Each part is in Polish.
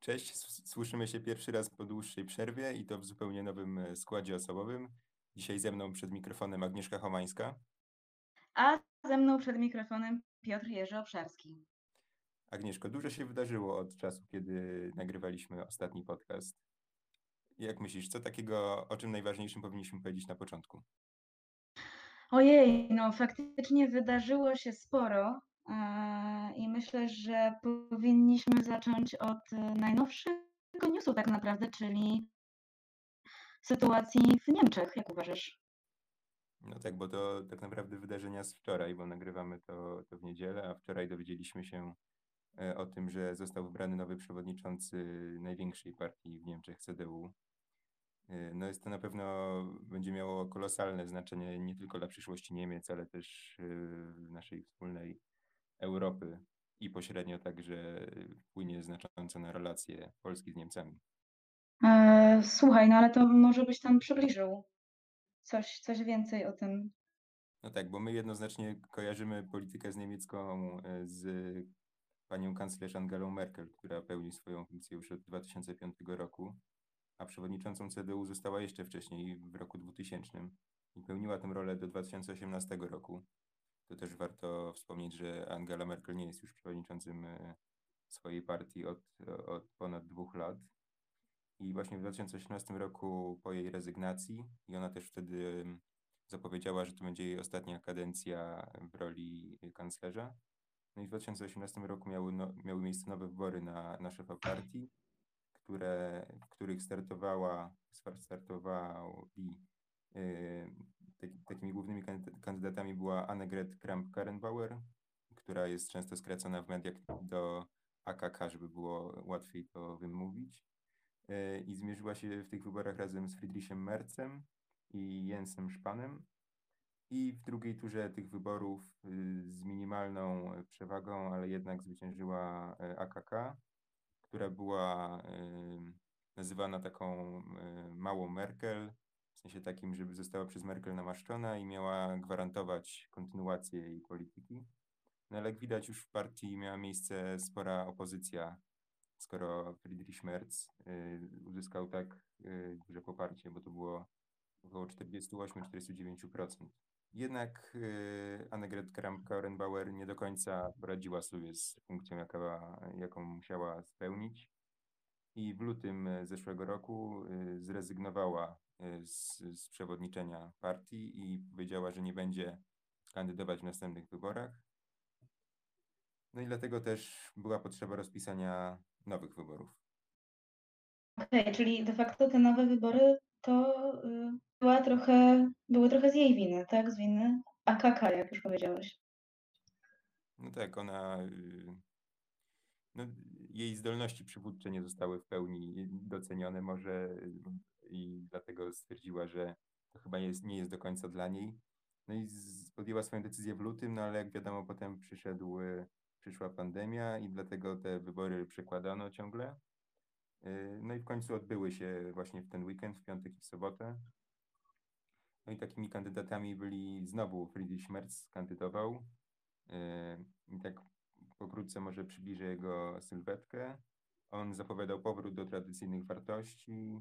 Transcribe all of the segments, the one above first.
Cześć, słyszymy się pierwszy raz po dłuższej przerwie i to w zupełnie nowym e, składzie osobowym. Dzisiaj ze mną przed mikrofonem Agnieszka Homańska. A ze mną przed mikrofonem Piotr Jerzy Obszarski. Agnieszko, dużo się wydarzyło od czasu, kiedy nagrywaliśmy ostatni podcast. Jak myślisz, co takiego, o czym najważniejszym powinniśmy powiedzieć na początku? Ojej, no faktycznie wydarzyło się sporo i myślę, że powinniśmy zacząć od e, najnowszego newsu tak naprawdę, czyli sytuacji w Niemczech, jak uważasz? No tak, bo to tak naprawdę wydarzenia z wczoraj, bo nagrywamy to, to w niedzielę, a wczoraj dowiedzieliśmy się e, o tym, że został wybrany nowy przewodniczący największej partii w Niemczech, CDU. E, no jest to na pewno będzie miało kolosalne znaczenie nie tylko dla przyszłości Niemiec, ale też e, naszej wspólnej Europy i pośrednio także wpłynie znacząco na relacje Polski z Niemcami. słuchaj, no ale to może byś tam przybliżył coś, coś więcej o tym. No tak, bo my jednoznacznie kojarzymy politykę z niemiecką e, z panią kanclerz Angelą Merkel, która pełni swoją funkcję już od 2005 roku, a przewodniczącą CDU została jeszcze wcześniej, w roku 2000 i pełniła tę rolę do 2018 roku. To też warto wspomnieć, że Angela Merkel nie jest już przewodniczącym e, swojej partii od, od ponad dwóch lat. I właśnie w 2018 roku po jej rezygnacji, i ona też wtedy zapowiedziała, że to będzie jej ostatnia kadencja w roli kanclerza. No i w 2018 roku miały, no, miały miejsce nowe wybory na, na szefa partii, które, w których startowała, startowali yy, takimi głównymi kandydatami była Annegret Kramp-Karrenbauer, która jest często skracana w mediach do AKK, żeby było łatwiej to wymówić. E, i zmierzyła się w tych wyborach razem z Friedrichem Merzem i Jensem Szpanem. I w drugiej turze tych wyborów y, z minimalną przewagą, ale jednak zwyciężyła e, AKK, która była y, nazywana taką małą Merkel, w sensie takim, żeby została przez Merkel namaszczona i miała gwarantować kontynuację jej polityki. No ale jak widać już w partii miała miejsce spora opozycja skoro Friedrich Merz y, uzyskał tak y, duże poparcie, bo to było około 48-49%. Jednak y, Annegret Kramp-Karrenbauer nie do końca poradziła sobie z funkcją, jaka, jaką musiała spełnić. I w lutym zeszłego roku zrezygnowała z, z przewodniczenia partii i powiedziała, że nie będzie kandydować w następnych wyborach. No i dlatego też była potrzeba rozpisania nowych wyborów. Okej, okay, czyli de facto te nowe wybory to y, była trochę, były trochę z jej winy, tak? Z winy AKK, jak już powiedziałeś. No tak, ona. Y, no, jej zdolności przywódcze nie zostały w pełni docenione, może y, i dlatego stwierdziła, że to chyba jest, nie jest do końca dla niej. No i podjęła swoją decyzję w lutym, no ale jak wiadomo, potem przyszedł przyszła pandemia i dlatego te wybory przekładano ciągle. Y, no i w końcu odbyły się właśnie w ten weekend, w piątek i w sobotę. No i takimi kandydatami byli znowu Friedrich Merz kandydował. Y, I tak pokrótce może przybliżę jego sylwetkę. On zapowiadał powrót do tradycyjnych wartości,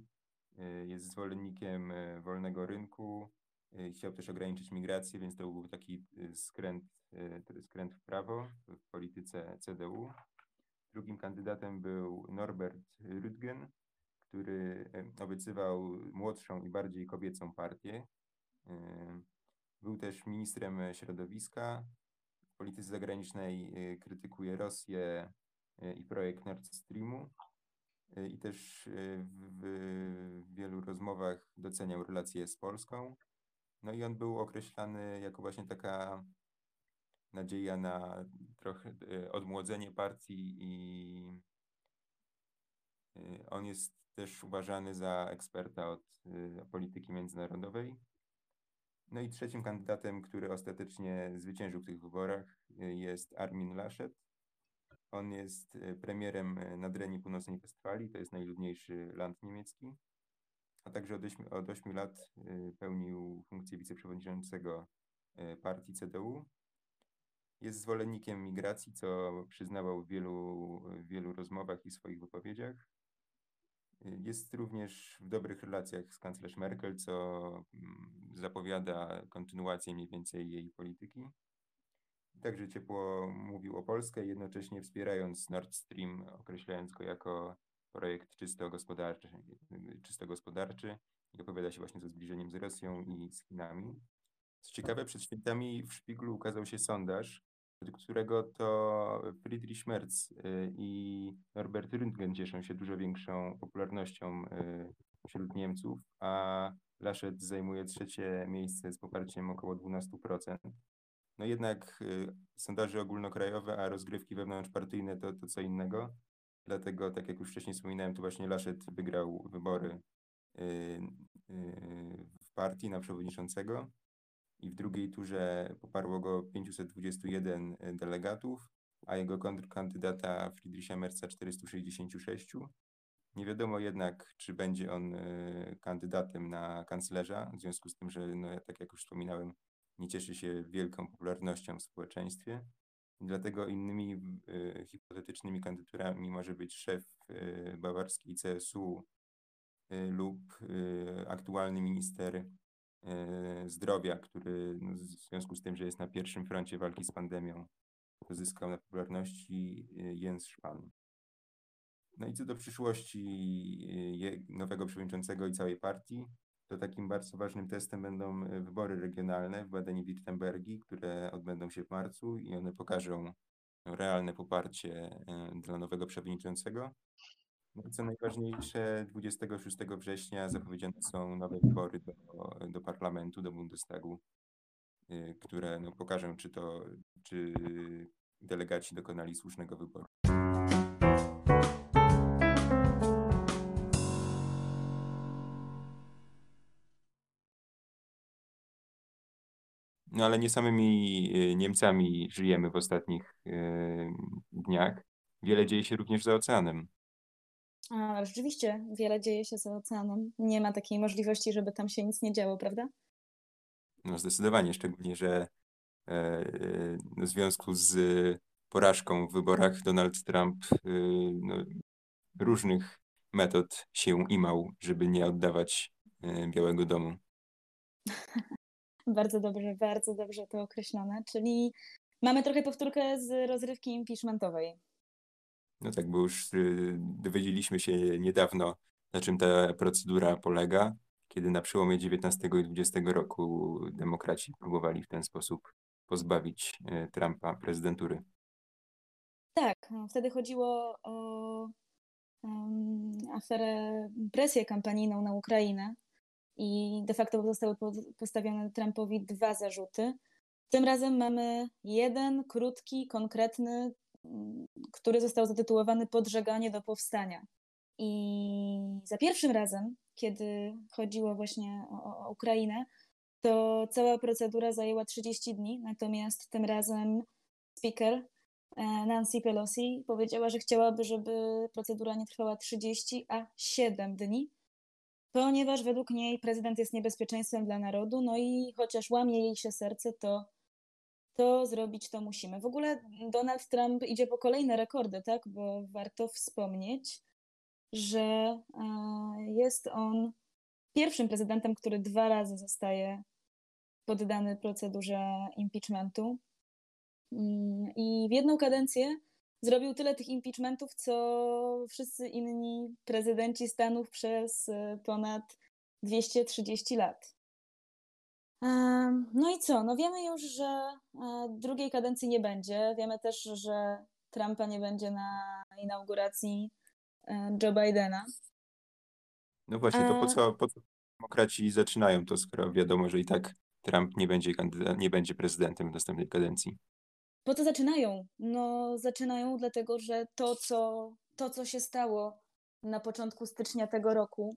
jest zwolennikiem wolnego rynku, chciał też ograniczyć migrację, więc to był taki skręt E, skręt w prawo w polityce CDU. Drugim kandydatem był Norbert Rüttgen, który e, obiecywał młodszą i bardziej kobiecą partię. E, był też ministrem środowiska. W polityce zagranicznej krytykuje Rosję i projekt Nord Streamu. I też w wielu rozmowach doceniał relacje z Polską. No i on był określany jako właśnie taka nadzieja na trochę e, odmłodzenie partii i on jest też uważany za eksperta od polityki międzynarodowej. No i trzecim kandydatem, który ostatecznie zwyciężył w tych wyborach jest Armin Laschet. On jest premierem Nadrenii Północnej Westfalii, to jest najludniejszy land niemiecki, a także od 8, od 8 lat pełnił funkcję wiceprzewodniczącego partii CDU Jest zwolennikiem migracji, co przyznawał w wielu, wielu rozmowach i swoich wypowiedziach. Jest również w dobrych relacjach z kanclerz Merkel, co mm, zapowiada kontynuację mniej więcej jej polityki. Także ciepło mówił o Polskę, jednocześnie wspierając Nord Stream, określając go jako projekt czysto gospodarczy, czysto gospodarczy i opowiada się właśnie ze zbliżeniem z Rosją i z Chinami. Co ciekawe, przed świętami w Szpiglu ukazał się sondaż, według którego to Friedrich Merz y, i Norbert Röntgen cieszą się dużo większą popularnością y, wśród Niemców, a Laschet zajmuje trzecie miejsce z poparciem około 12%. No jednak y, sondaże ogólnokrajowe, a rozgrywki wewnątrzpartyjne to, to co innego. Dlatego, tak jak już wcześniej wspominałem, to właśnie Laschet wygrał wybory w partii na przewodniczącego i w drugiej turze poparło go 521 e, delegatów, a jego kontrkandydata Friedricha Merza 466. Nie wiadomo jednak, czy będzie on kandydatem na kanclerza, w związku z tym, że, no, tak jak już wspominałem, nie cieszy się wielką popularnością w społeczeństwie. Dlatego innymi y, hipotetycznymi kandydaturami może być szef y, bawarskiej CSU y, lub aktualny minister E, zdrowia, który no, w związku z tym, że jest na pierwszym froncie walki z pandemią, zyskał na popularności e, Jens Spahn. No i co do przyszłości e, nowego przewodniczącego i całej partii, to takim bardzo ważnym testem będą wybory regionalne w Badeni-Württembergi, które odbędą się w marcu i one pokażą realne poparcie dla nowego przewodniczącego. No co najważniejsze, 26 września zapowiedziane są nowe wybory do, do parlamentu, do Bundestagu, y, które no, pokażą, czy to, czy delegaci dokonali słusznego wyboru. No ale nie samymi y, Niemcami żyjemy w ostatnich y, dniach. Wiele dzieje się również za oceanem. A, rzeczywiście, wiele dzieje się za oceanem. Nie ma takiej możliwości, żeby tam się nic nie działo, prawda? No zdecydowanie, szczególnie, że e, e w związku z porażką w wyborach Donald Trump e, no, różnych metod się imał, żeby nie oddawać e, Białego Domu. bardzo dobrze, bardzo dobrze to określone. Czyli mamy trochę powtórkę z rozrywki impeachmentowej. No tak, bo już y, dowiedzieliśmy się niedawno, na czym ta procedura polega, kiedy na przełomie XIX i XX roku demokraci próbowali w ten sposób pozbawić y, Trumpa prezydentury. Tak, no, wtedy chodziło o um, aferę, presję kampanijną na Ukrainę i de facto zostały postawione Trumpowi dwa zarzuty. Tym razem mamy jeden krótki, konkretny, który został zatytułowany Podżeganie do powstania. I za pierwszym razem, kiedy chodziło właśnie o, o Ukrainę, to cała procedura zajęła 30 dni, natomiast tym razem speaker e, Nancy Pelosi powiedziała, że chciałaby, żeby procedura nie trwała 30, a 7 dni, ponieważ według niej prezydent jest niebezpieczeństwem dla narodu, no i chociaż łamie jej się serce, to to zrobić to musimy. W ogóle Donald Trump idzie po kolejne rekordy, tak? Bo warto wspomnieć, że e, jest on pierwszym prezydentem, który dwa razy zostaje poddany procedurze impeachmentu. Mm, I w jedną kadencję zrobił tyle tych impeachmentów, co wszyscy inni prezydenci Stanów przez e, ponad 230 lat. No i co? No wiemy już, że e, drugiej kadencji nie będzie. Wiemy też, że Trumpa nie będzie na inauguracji e, Joe Bidena. No właśnie, to po co, po co demokraci zaczynają to, skoro wiadomo, że i tak Trump nie będzie, nie będzie prezydentem w następnej kadencji? Po co zaczynają? No zaczynają dlatego, że to, co, to, co się stało na początku stycznia tego roku,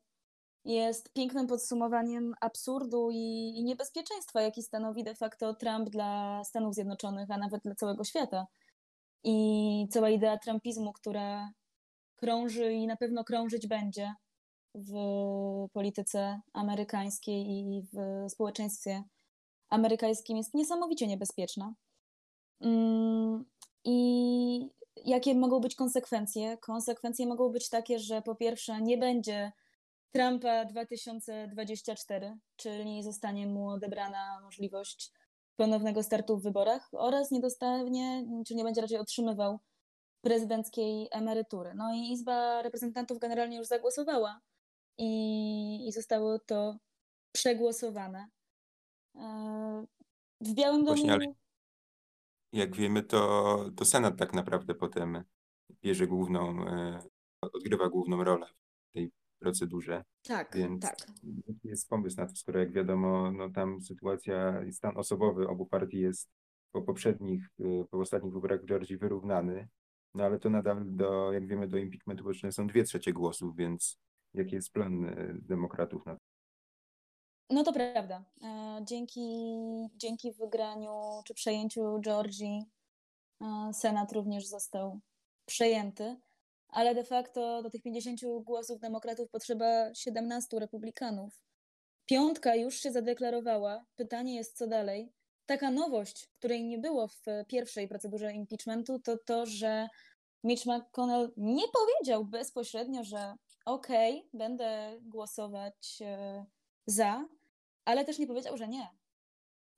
jest pięknym podsumowaniem absurdu i niebezpieczeństwa, jaki stanowi de facto Trump dla Stanów Zjednoczonych, a nawet dla całego świata. I cała idea trumpizmu, która krąży i na pewno krążyć będzie w polityce amerykańskiej i w społeczeństwie amerykańskim, jest niesamowicie niebezpieczna. Mm, I jakie mogą być konsekwencje? Konsekwencje mogą być takie, że po pierwsze nie będzie Trumpa 2024, czyli zostanie mu odebrana możliwość ponownego startu w wyborach oraz nie dostanie, czy nie będzie raczej otrzymywał prezydenckiej emerytury. No i Izba Reprezentantów generalnie już zagłosowała i, i zostało to przegłosowane. E, w Białym Domu. Właśnie, ale jak wiemy, to, to Senat tak naprawdę potem bierze główną, e, odgrywa główną rolę w tej procedurze. Tak, Więc tak. jaki jest pomysł na to, skoro jak wiadomo, no tam sytuacja, stan osobowy obu partii jest po poprzednich, e, po ostatnich wyborach w Georgii wyrównany, no ale to nadal do, jak wiemy, do impeachmentu potrzebne są dwie trzecie głosów, więc jaki jest plan e, demokratów na? No to prawda. E, dzięki, dzięki wygraniu czy przejęciu Georgii e, Senat również został przejęty, ale de facto do tych 50 głosów demokratów potrzeba 17 republikanów. Piątka już się zadeklarowała. Pytanie jest, co dalej. Taka nowość, której nie było w pierwszej procedurze impeachmentu, to to, że Mitch McConnell nie powiedział bezpośrednio, że okej, okay, będę głosować e, za, ale też nie powiedział, że nie.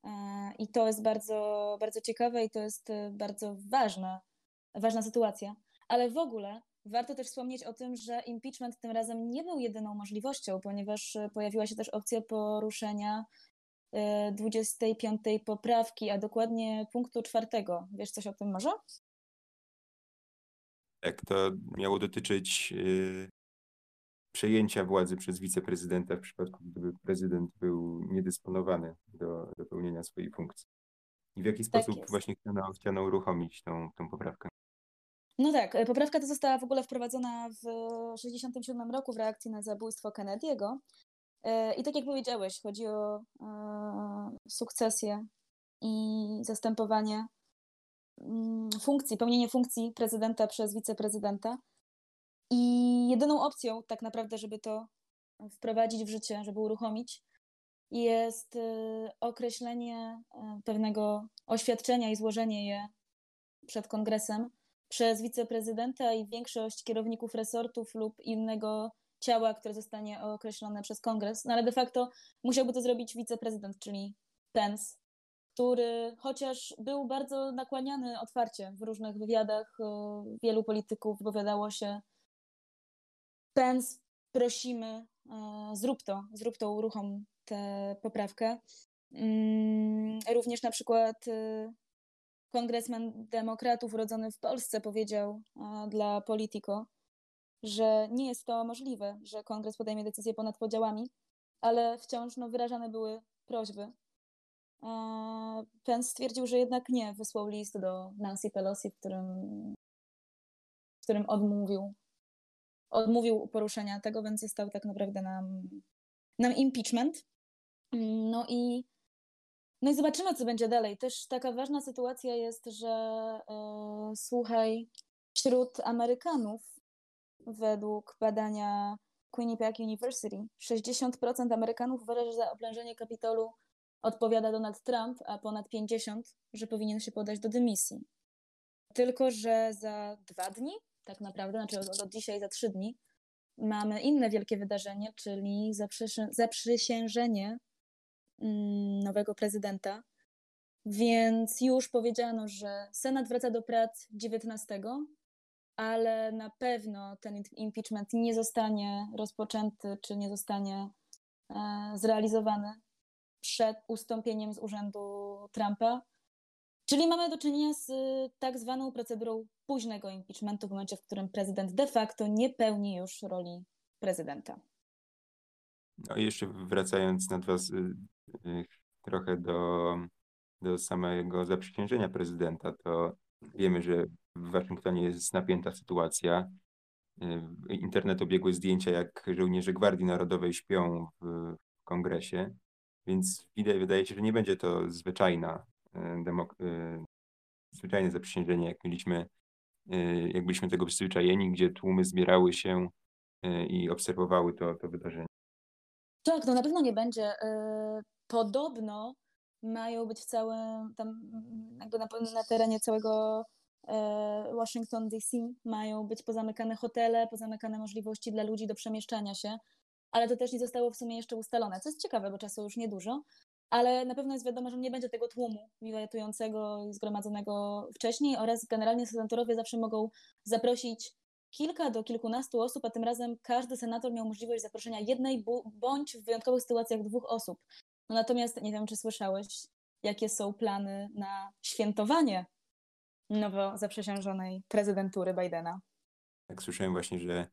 E, I to jest bardzo, bardzo ciekawe i to jest e, bardzo ważna, ważna sytuacja. Ale w ogóle warto też wspomnieć o tym, że impeachment tym razem nie był jedyną możliwością, ponieważ pojawiła się też opcja poruszenia 25 poprawki, a dokładnie punktu czwartego. Wiesz coś o tym może? Tak, to miało dotyczyć y, przejęcia władzy przez wiceprezydenta w przypadku, gdyby prezydent był niedysponowany do, do pełnienia swojej funkcji. I w jaki sposób jest. właśnie chciano, chciano uruchomić tą, tą poprawkę? No tak, e, poprawka ta została w ogóle wprowadzona w 1967 roku w reakcji na zabójstwo Kennedy'ego. E, I tak jak powiedziałeś, chodzi o e, sukcesję i zastępowanie mm, funkcji, pełnienie funkcji prezydenta przez wiceprezydenta. I jedyną opcją, tak naprawdę, żeby to wprowadzić w życie, żeby uruchomić, jest y, określenie y, pewnego oświadczenia i złożenie je przed kongresem przez wiceprezydenta i większość kierowników resortów lub innego ciała, które zostanie określone przez kongres. No ale de facto musiałby to zrobić wiceprezydent, czyli Pence, który chociaż był bardzo nakłaniany otwarcie w różnych wywiadach, y, wielu polityków wypowiadało się Pence, prosimy, e, zrób to, zrób to, uruchom tę poprawkę. Mm, również na przykład e, kongresman demokratów urodzony w Polsce powiedział e, dla Politico, że nie jest to możliwe, że kongres podejmie decyzję ponad podziałami, ale wciąż no, wyrażane były prośby. Pence stwierdził, że jednak nie, wysłał list do Nancy Pelosi, w którym, w którym odmówił odmówił poruszenia tego, więc został tak naprawdę nam, nam impeachment. No i, no i zobaczymy, co będzie dalej. Też taka ważna sytuacja jest, że e, słuchaj, wśród Amerykanów, według badania Quinnipiac University, 60% Amerykanów uważa, że za oblężenie Kapitolu odpowiada Donald Trump, a ponad 50%, że powinien się podać do dymisji. Tylko, że za dwa dni tak naprawdę, znaczy od, od dzisiaj za trzy dni, mamy inne wielkie wydarzenie, czyli zaprzysiężenie mm, nowego prezydenta. Więc już powiedziano, że Senat wraca do prac 19, ale na pewno ten impeachment nie zostanie rozpoczęty, czy nie zostanie e, zrealizowany przed ustąpieniem z urzędu Trumpa. Czyli mamy do czynienia z y, tak zwaną procedurą późnego impeachmentu, w momencie, w którym prezydent de facto nie pełni już roli prezydenta. No i jeszcze wracając na dwa, y, trochę do, do samego zaprzysiężenia prezydenta, to wiemy, że w Waszyngtonie jest napięta sytuacja. Y, internet obiegły zdjęcia, jak żołnierze Gwardii Narodowej śpią w kongresie, więc wydaje się, że nie będzie to zwyczajna demok- y, zwyczajne zaprzysiężenie, jak mieliśmy, y, jak byliśmy tego przyzwyczajeni, gdzie tłumy zbierały się y, i obserwowały to, to wydarzenie. Tak, no na pewno nie będzie. Podobno mają być w całym, tam jakby na, na terenie całego Washington DC, mają być pozamykane hotele, pozamykane możliwości dla ludzi do przemieszczania się, ale to też nie zostało w sumie jeszcze ustalone, co jest ciekawe, bo czasu już niedużo, ale na pewno jest wiadomo, że nie będzie tego tłumu wiwatującego i zgromadzonego wcześniej oraz generalnie senatorowie zawsze mogą zaprosić kilka do kilkunastu osób, a tym razem każdy senator miał możliwość zaproszenia jednej bądź w wyjątkowych sytuacjach dwóch osób. No natomiast nie wiem, czy słyszałeś, jakie są plany na świętowanie nowo zaprzysiężonej prezydentury Bidena. Tak, słyszałem właśnie, że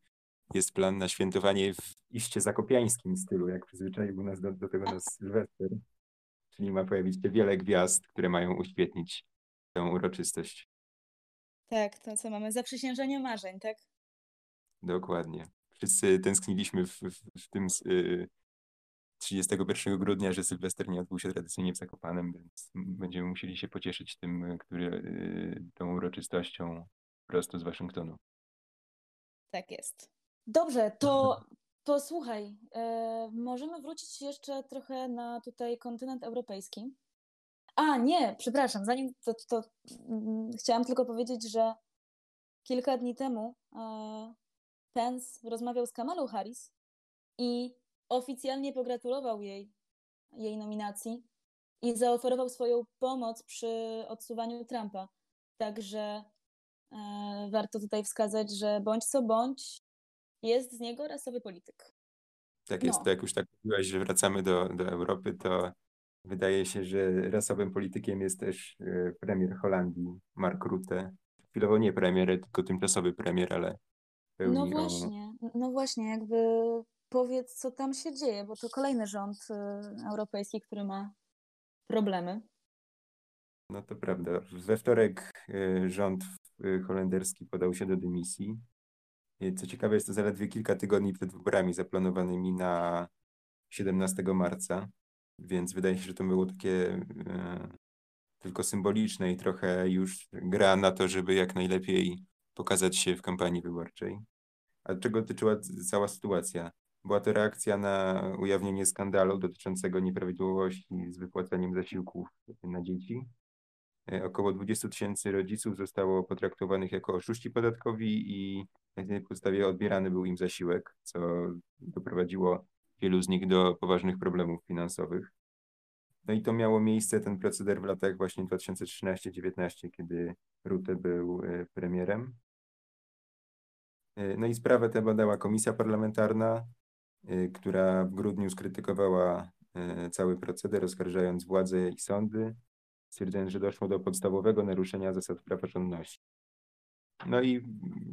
jest plan na świętowanie w iście zakopiańskim stylu, jak przyzwyczaił nas do, do tego nas Sylwester. Czyli ma pojawić się wiele gwiazd, które mają uświetnić tę uroczystość. Tak, to co mamy? Zaprzysiężenie marzeń, tak? Dokładnie. Wszyscy tęskniliśmy w, w, w tym y, 31 grudnia, że Sylwester nie odbył się tradycyjnie w Zakopanem, więc będziemy musieli się pocieszyć tym, który, y, tą uroczystością prosto z Waszyngtonu. Tak jest. Dobrze, to posłuchaj, e, możemy wrócić jeszcze trochę na tutaj kontynent europejski. A, nie, przepraszam, zanim to, to mm, chciałam tylko powiedzieć, że kilka dni temu e, Pence rozmawiał z Kamalą Harris i oficjalnie pogratulował jej, jej nominacji i zaoferował swoją pomoc przy odsuwaniu Trumpa. Także e, warto tutaj wskazać, że bądź co bądź jest z niego rasowy polityk. Tak jest, no. to jak już tak mówiłaś, że wracamy do, do Europy, to wydaje się, że rasowym politykiem jest też e, premier Holandii, Mark Rutte. Chwilowo nie premier, tylko tymczasowy premier, ale pełni No właśnie, no właśnie, jakby powiedz, co tam się dzieje, bo to kolejny rząd y, europejski, który ma problemy. No to prawda. We wtorek y, rząd holenderski podał się do dymisji. Co ciekawe, jest to zaledwie kilka tygodni przed wyborami zaplanowanymi na 17 marca, więc wydaje się, że to było takie tylko symboliczne i trochę już gra na to, żeby jak najlepiej pokazać się w kampanii wyborczej. A czego dotyczyła cała sytuacja? Była to reakcja na ujawnienie skandalu dotyczącego nieprawidłowości z wypłacaniem zasiłków na dzieci. E, około 20 tysięcy rodziców zostało potraktowanych jako oszuści podatkowi i na tej podstawie odbierany był im zasiłek, co doprowadziło wielu z nich do poważnych problemów finansowych. No i to miało miejsce, ten proceder w latach właśnie 2013-2019, kiedy Rutte był e, premierem. E, no i sprawę tę badała komisja parlamentarna, Y, która w grudniu skrytykowała cały proceder, oskarżając władze i sądy, stwierdzając, że doszło do podstawowego naruszenia zasad praworządności. No i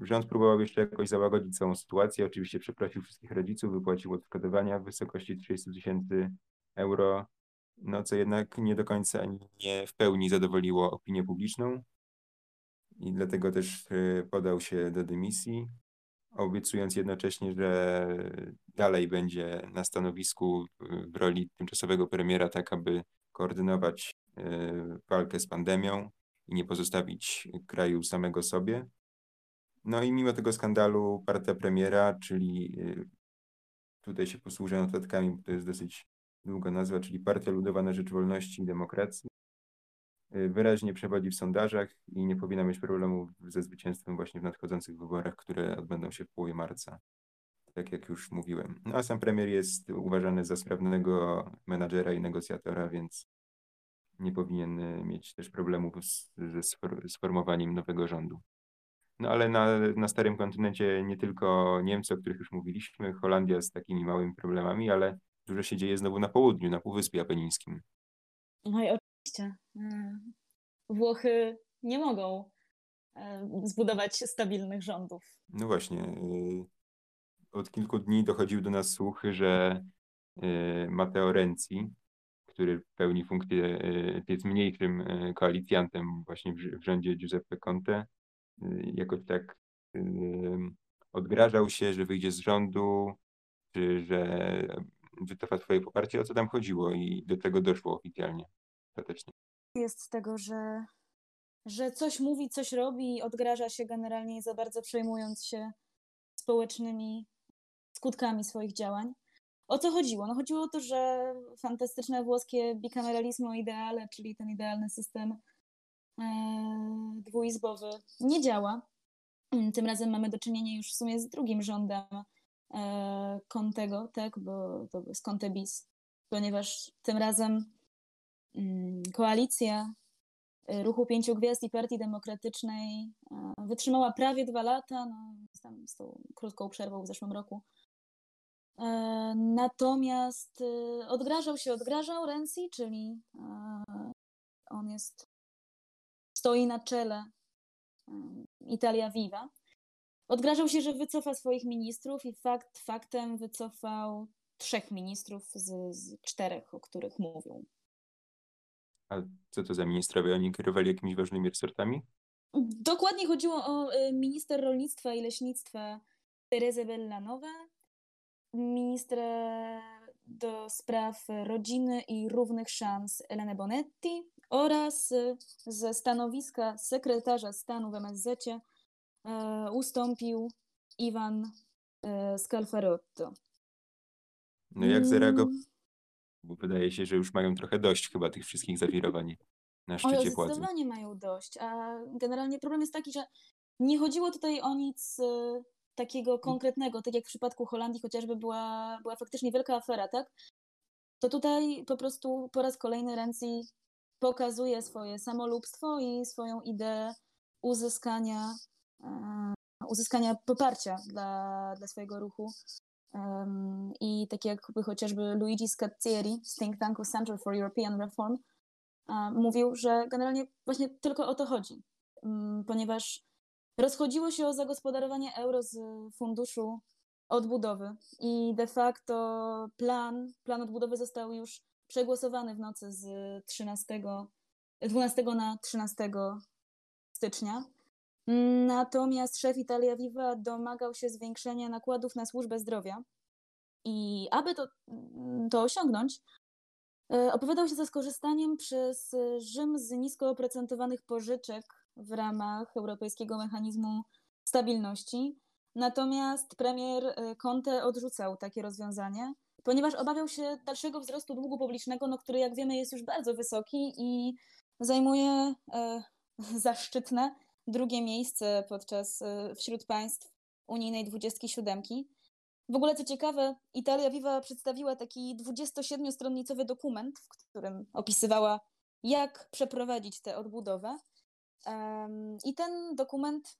rząd próbował jeszcze jakoś załagodzić całą sytuację. Oczywiście przeprosił wszystkich rodziców, wypłacił odszkodowania w wysokości 30 tysięcy euro, no co jednak nie do końca nie w pełni zadowoliło opinię publiczną i dlatego też y, podał się do dymisji obiecując jednocześnie, że dalej będzie na stanowisku w roli tymczasowego premiera, tak aby koordynować e, walkę z pandemią i nie pozostawić kraju samego sobie. No i mimo tego skandalu partia premiera, czyli e, tutaj się posłużę notatkami, bo to jest dosyć długa nazwa, czyli Partia Ludowa na Rzecz Wolności i Demokracji, Y, wyraźnie przewodzi w sondażach i nie powinna mieć problemu ze zwycięstwem właśnie w nadchodzących wyborach, które odbędą się w połowie marca. Tak jak już mówiłem. No a sam premier jest uważany za sprawnego menadżera i negocjatora, więc nie powinien y, mieć też problemów z, ze sformowaniem nowego rządu. No ale na, na starym kontynencie nie tylko Niemcy, o których już mówiliśmy, Holandia z takimi małymi problemami, ale dużo się dzieje znowu na południu, na Półwyspie Apenińskim. No i oczywiście e, Włochy nie mogą zbudować stabilnych rządów. No właśnie. E, od kilku dni dochodziły do nas słuchy, że Matteo Renzi, który pełni funkcję, jest mniejszym koalicjantem właśnie w rządzie Giuseppe Conte, jakoś tak odgrażał się, że wyjdzie z rządu, czy że wycofa swoje poparcie. O co tam chodziło i do tego doszło oficjalnie ostatecznie. Jest z tego, że, że coś mówi, coś robi i odgraża się generalnie za bardzo przejmując się społecznymi skutkami swoich działań. O co chodziło? No chodziło o to, że fantastyczne włoskie bicameralismo ideale, czyli ten idealny system dwuizbowy, nie działa. Tym razem mamy do czynienia już w sumie z drugim rządem e, Contego, tak, bo to jest Conte bis, ponieważ tym razem mm, koalicja e, Ruchu Pięciu Gwiazd i Partii Demokratycznej e, wytrzymała prawie dwa lata, no, z tą krótką przerwą w zeszłym roku. E, natomiast e, odgrażał się, odgrażał Renzi, czyli e, on jest, stoi na czele Italia Viva. Odgrażał się, że wycofa swoich ministrów i fakt faktem wycofał trzech ministrów z, z czterech, o których mówią. A co to za ministrowie? Oni kierowali jakimiś ważnymi resortami? Dokładnie chodziło o minister rolnictwa i leśnictwa Teresa Bellanowa, ministra do spraw rodziny i równych szans Elena Bonetti oraz ze stanowiska sekretarza stanu w MSZ e, ustąpił Iwan e, Scalfarotto. No jak zareagował? Mm. Bo wydaje się, że już mają trochę dość chyba tych wszystkich zawirowań na szczycie władzy. Zdecydowanie mają dość, a generalnie problem jest taki, że nie chodziło tutaj o nic e, takiego konkretnego, tak jak w przypadku Holandii chociażby była, była faktycznie wielka afera, tak? To tutaj po prostu po raz kolejny Renzi pokazuje swoje samolubstwo i swoją ideę uzyskania, e, uzyskania poparcia dla, dla swojego ruchu. I tak jakby chociażby Luigi Scazzieri z think tanku Center for European Reform um, mówił, że generalnie właśnie tylko o to chodzi, um, ponieważ Rozchodziło się o zagospodarowanie euro z funduszu odbudowy i de facto plan, plan odbudowy został już przegłosowany w nocy z 13, 12 na 13 stycznia. Natomiast szef Italia Viva domagał się zwiększenia nakładów na służbę zdrowia. I aby to, to osiągnąć, e, opowiadał się za skorzystaniem przez Rzym z nisko oprocentowanych pożyczek w ramach Europejskiego Mechanizmu Stabilności. Natomiast premier e, Conte odrzucał takie rozwiązanie, ponieważ obawiał się dalszego wzrostu długu publicznego, no, który jak wiemy jest już bardzo wysoki i zajmuje e, zaszczytne drugie miejsce podczas e, wśród państw unijnej 27. W ogóle co ciekawe, Italia Viva przedstawiła taki 27-stronnicowy dokument, w którym opisywała, jak przeprowadzić tę odbudowę. I ten dokument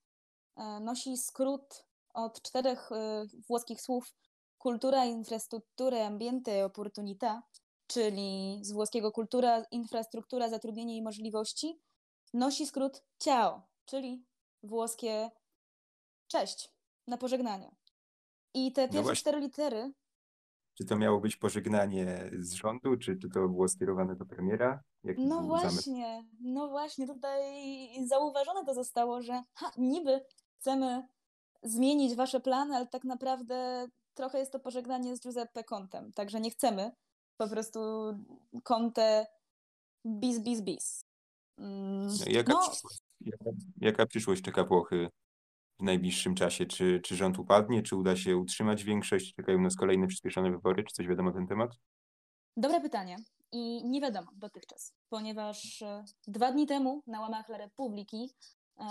e, nosi skrót od czterech e, włoskich słów kultura, infrastruktura, ambiente opportunità, czyli z włoskiego kultura, infrastruktura, zatrudnienie i możliwości, nosi skrót ciao, czyli włoskie cześć na pożegnanie. I te no pierwsze no cztery litery czy to miało być pożegnanie z rządu, czy, czy to było skierowane do premiera? No właśnie, no właśnie, tutaj zauważone to zostało, że ha, niby chcemy zmienić wasze plany, ale tak naprawdę trochę jest to pożegnanie z Giuseppe Contem, także nie chcemy po prostu Conte bis, bis, bis. Mm, no, jaka, no. Przyszłość, jaka, jaka przyszłość czeka Włochy w najbliższym czasie? Czy, czy rząd upadnie, czy uda się utrzymać większość? Czekają nas kolejne przyspieszone wybory? Czy coś wiadomo na ten temat? Dobre pytanie. I nie wiadomo dotychczas, ponieważ e, dwa dni temu na łamach La Republiki e,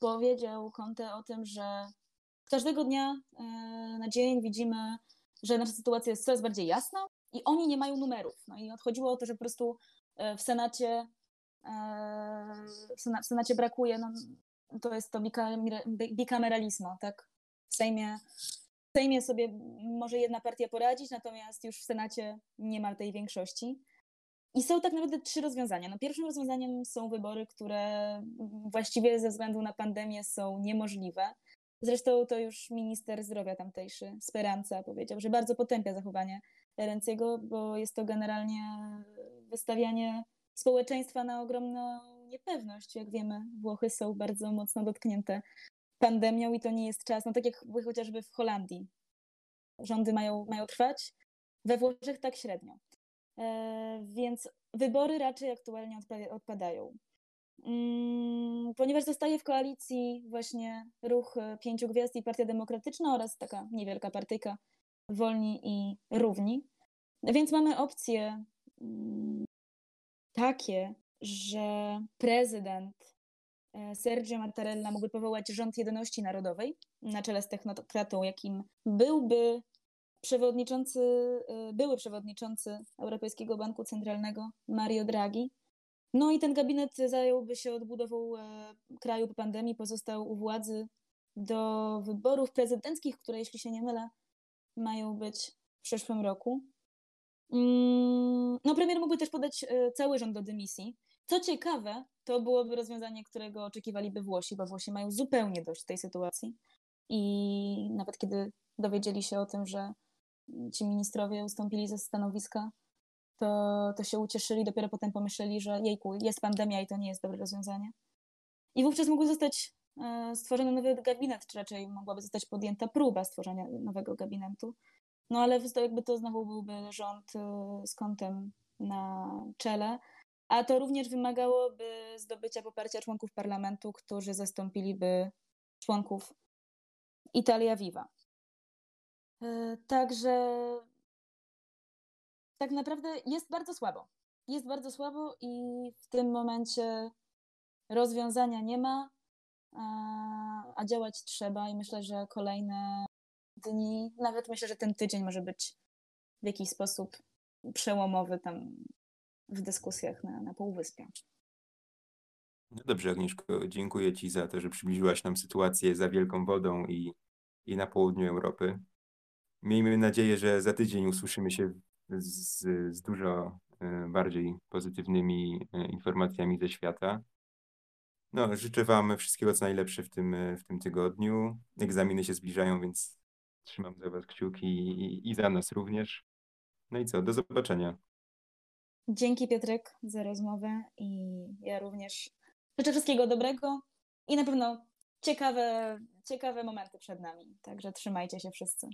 powiedział Conte o tym, że każdego dnia e, na dzień widzimy, że nasza sytuacja jest coraz bardziej jasna i oni nie mają numerów. No i odchodziło o to, że po prostu e, w Senacie, e, w Senacie brakuje no, to jest to bikameralizmo, tak? W Sejmie, w Sejmie sobie może jedna partia poradzić, natomiast już w Senacie nie ma tej większości. I są tak naprawdę trzy rozwiązania. No, pierwszym rozwiązaniem są wybory, które właściwie ze względu na pandemię są niemożliwe. Zresztą to już minister zdrowia tamtejszy, Speranza, powiedział, że bardzo potępia zachowanie Renciego, bo jest to generalnie wystawianie społeczeństwa na ogromną niepewność. Jak wiemy, Włochy są bardzo mocno dotknięte pandemią i to nie jest czas, no tak jak chociażby w Holandii. Rządy mają, mają trwać, we Włoszech tak średnio. E, więc wybory raczej aktualnie odpadają. Mm, ponieważ zostaje w koalicji właśnie ruch Pięciu Gwiazd i Partia Demokratyczna oraz taka niewielka partyjka wolni i równi. Więc mamy opcje mm, takie, że prezydent e, Sergio Mattarella mógłby powołać rząd jedności narodowej na czele z technokratą, jakim byłby przewodniczący, e, były przewodniczący Europejskiego Banku Centralnego Mario Draghi. No i ten gabinet zająłby się odbudową e, kraju po pandemii, pozostał u władzy do wyborów prezydenckich, które, jeśli się nie mylę, mają być w przyszłym roku. Mm, no, premier mógłby też podać e, cały rząd do dymisji. Co ciekawe, to byłoby rozwiązanie, którego oczekiwaliby Włosi, bo Włosi mają zupełnie dość tej sytuacji. I nawet kiedy dowiedzieli się o tym, że ci ministrowie ustąpili ze stanowiska, to, to się ucieszyli, dopiero potem pomyśleli, że jejku, jest pandemia i to nie jest dobre rozwiązanie. I wówczas mógł zostać e, stworzony nowy gabinet, czy raczej mogłaby zostać podjęta próba stworzenia nowego gabinetu. No ale jakby to znowu byłby rząd e, z kątem na czele, a to również wymagałoby zdobycia poparcia członków parlamentu, którzy zastąpiliby członków Italia Viva. E, także tak naprawdę jest bardzo słabo. Jest bardzo słabo i w tym momencie rozwiązania nie ma, a działać trzeba i myślę, że kolejne dni, nawet myślę, że ten tydzień może być w jakiś sposób przełomowy tam w dyskusjach na, na Półwyspie. No dobrze, Agnieszko, dziękuję Ci za to, że przybliżyłaś nam sytuację za Wielką Wodą i, i na południu Europy. Miejmy nadzieję, że za tydzień usłyszymy się z, z dużo e, bardziej pozytywnymi e, informacjami ze świata. No, życzę Wam wszystkiego co najlepsze w tym, w tym tygodniu. Egzaminy się zbliżają, więc trzymam za Was kciuki i, i za nas również. No i co, do zobaczenia. Dzięki Piotrek za rozmowę i ja również życzę wszystkiego dobrego i na pewno ciekawe, ciekawe momenty przed nami. Także trzymajcie się wszyscy.